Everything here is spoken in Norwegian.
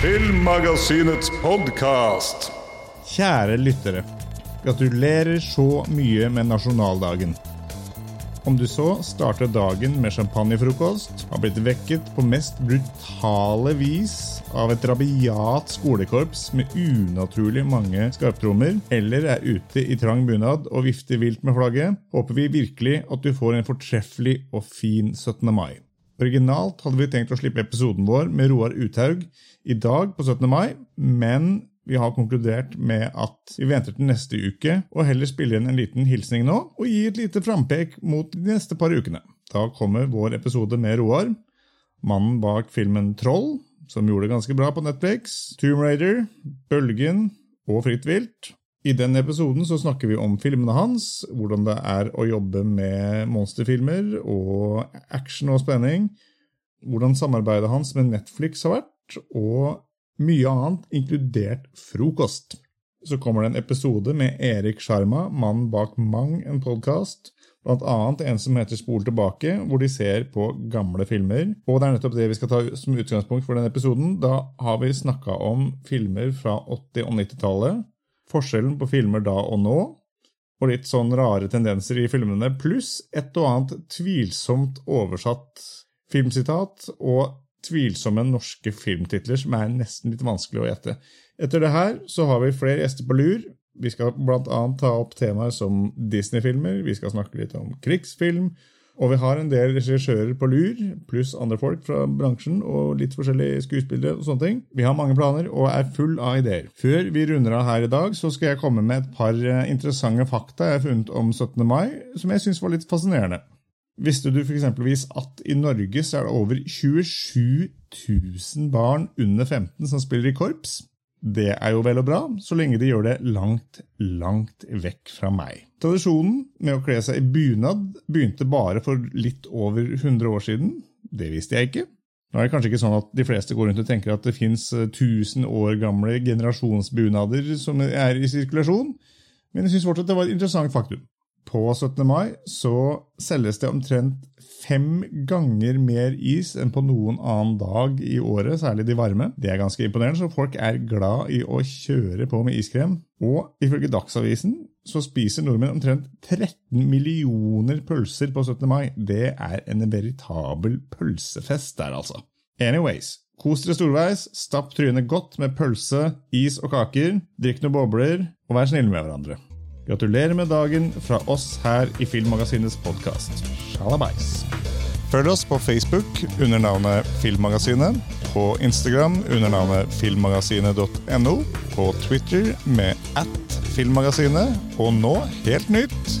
Filmmagasinets podkast. Kjære lyttere. Gratulerer så mye med nasjonaldagen. Om du så starter dagen med champagnefrokost, har blitt vekket på mest brutale vis av et rabiat skolekorps med unaturlig mange skarptrommer, eller er ute i trang bunad og vifter vilt med flagget, håper vi virkelig at du får en fortreffelig og fin 17. mai. Originalt hadde vi tenkt å slippe episoden vår med Roar Uthaug i dag på 17. mai, men vi har konkludert med at vi venter til neste uke og heller spiller inn en liten hilsning nå og gi et lite frampek mot de neste par ukene. Da kommer vår episode med Roar, mannen bak filmen Troll, som gjorde det ganske bra på Netflix, Tomb Raider, Bølgen og Fritt vilt. I den episoden så snakker vi om filmene hans, hvordan det er å jobbe med monsterfilmer og action og spenning, hvordan samarbeidet hans med Netflix har vært, og mye annet, inkludert frokost. Så kommer det en episode med Erik Sjarma, mannen bak Mang, en podkast. Blant annet en som heter Spol tilbake, hvor de ser på gamle filmer. Og det er nettopp det vi skal ta som utgangspunkt for denne episoden. Da har vi snakka om filmer fra 80- og 90-tallet. Forskjellen på filmer da og nå. Og litt sånn rare tendenser i filmene, pluss et og annet tvilsomt oversatt filmsitat. og tvilsomme norske filmtitler som er nesten litt vanskelig å gjette. Etter det her så har vi flere gjester på lur. Vi skal bl.a. ta opp temaer som Disney-filmer, vi skal snakke litt om krigsfilm, og vi har en del regissører på lur, pluss andre folk fra bransjen og litt forskjellige skuespillere og sånne ting. Vi har mange planer og er full av ideer. Før vi runder av her i dag, så skal jeg komme med et par interessante fakta jeg har funnet om 17. mai, som jeg syns var litt fascinerende. Visste du f.eks. at i Norge så er det over 27 000 barn under 15 som spiller i korps? Det er jo vel og bra, så lenge de gjør det langt, langt vekk fra meg. Tradisjonen med å kle seg i bunad begynte bare for litt over 100 år siden. Det visste jeg ikke. Nå er det kanskje ikke sånn at de fleste går rundt og tenker at det fins 1000 år gamle generasjonsbunader som er i sirkulasjon, men jeg syns fortsatt det var et interessant faktum på 17. mai så selges det omtrent fem ganger mer is enn på noen annen dag i året, særlig de varme. Det er ganske imponerende, så folk er glad i å kjøre på med iskrem. Og ifølge Dagsavisen så spiser nordmenn omtrent 13 millioner pølser på 17. mai. Det er en veritabel pølsefest der, altså. Anyways, kos dere storveis, stapp trynet godt med pølse, is og kaker, drikk noen bobler, og vær snille med hverandre. Gratulerer med dagen fra oss her i Filmmagasinets podkast. Sjalabais! Følg oss på Facebook under navnet Filmmagasinet, på Instagram under navnet filmmagasinet.no, på Twitter med at filmmagasinet, og nå, helt nytt,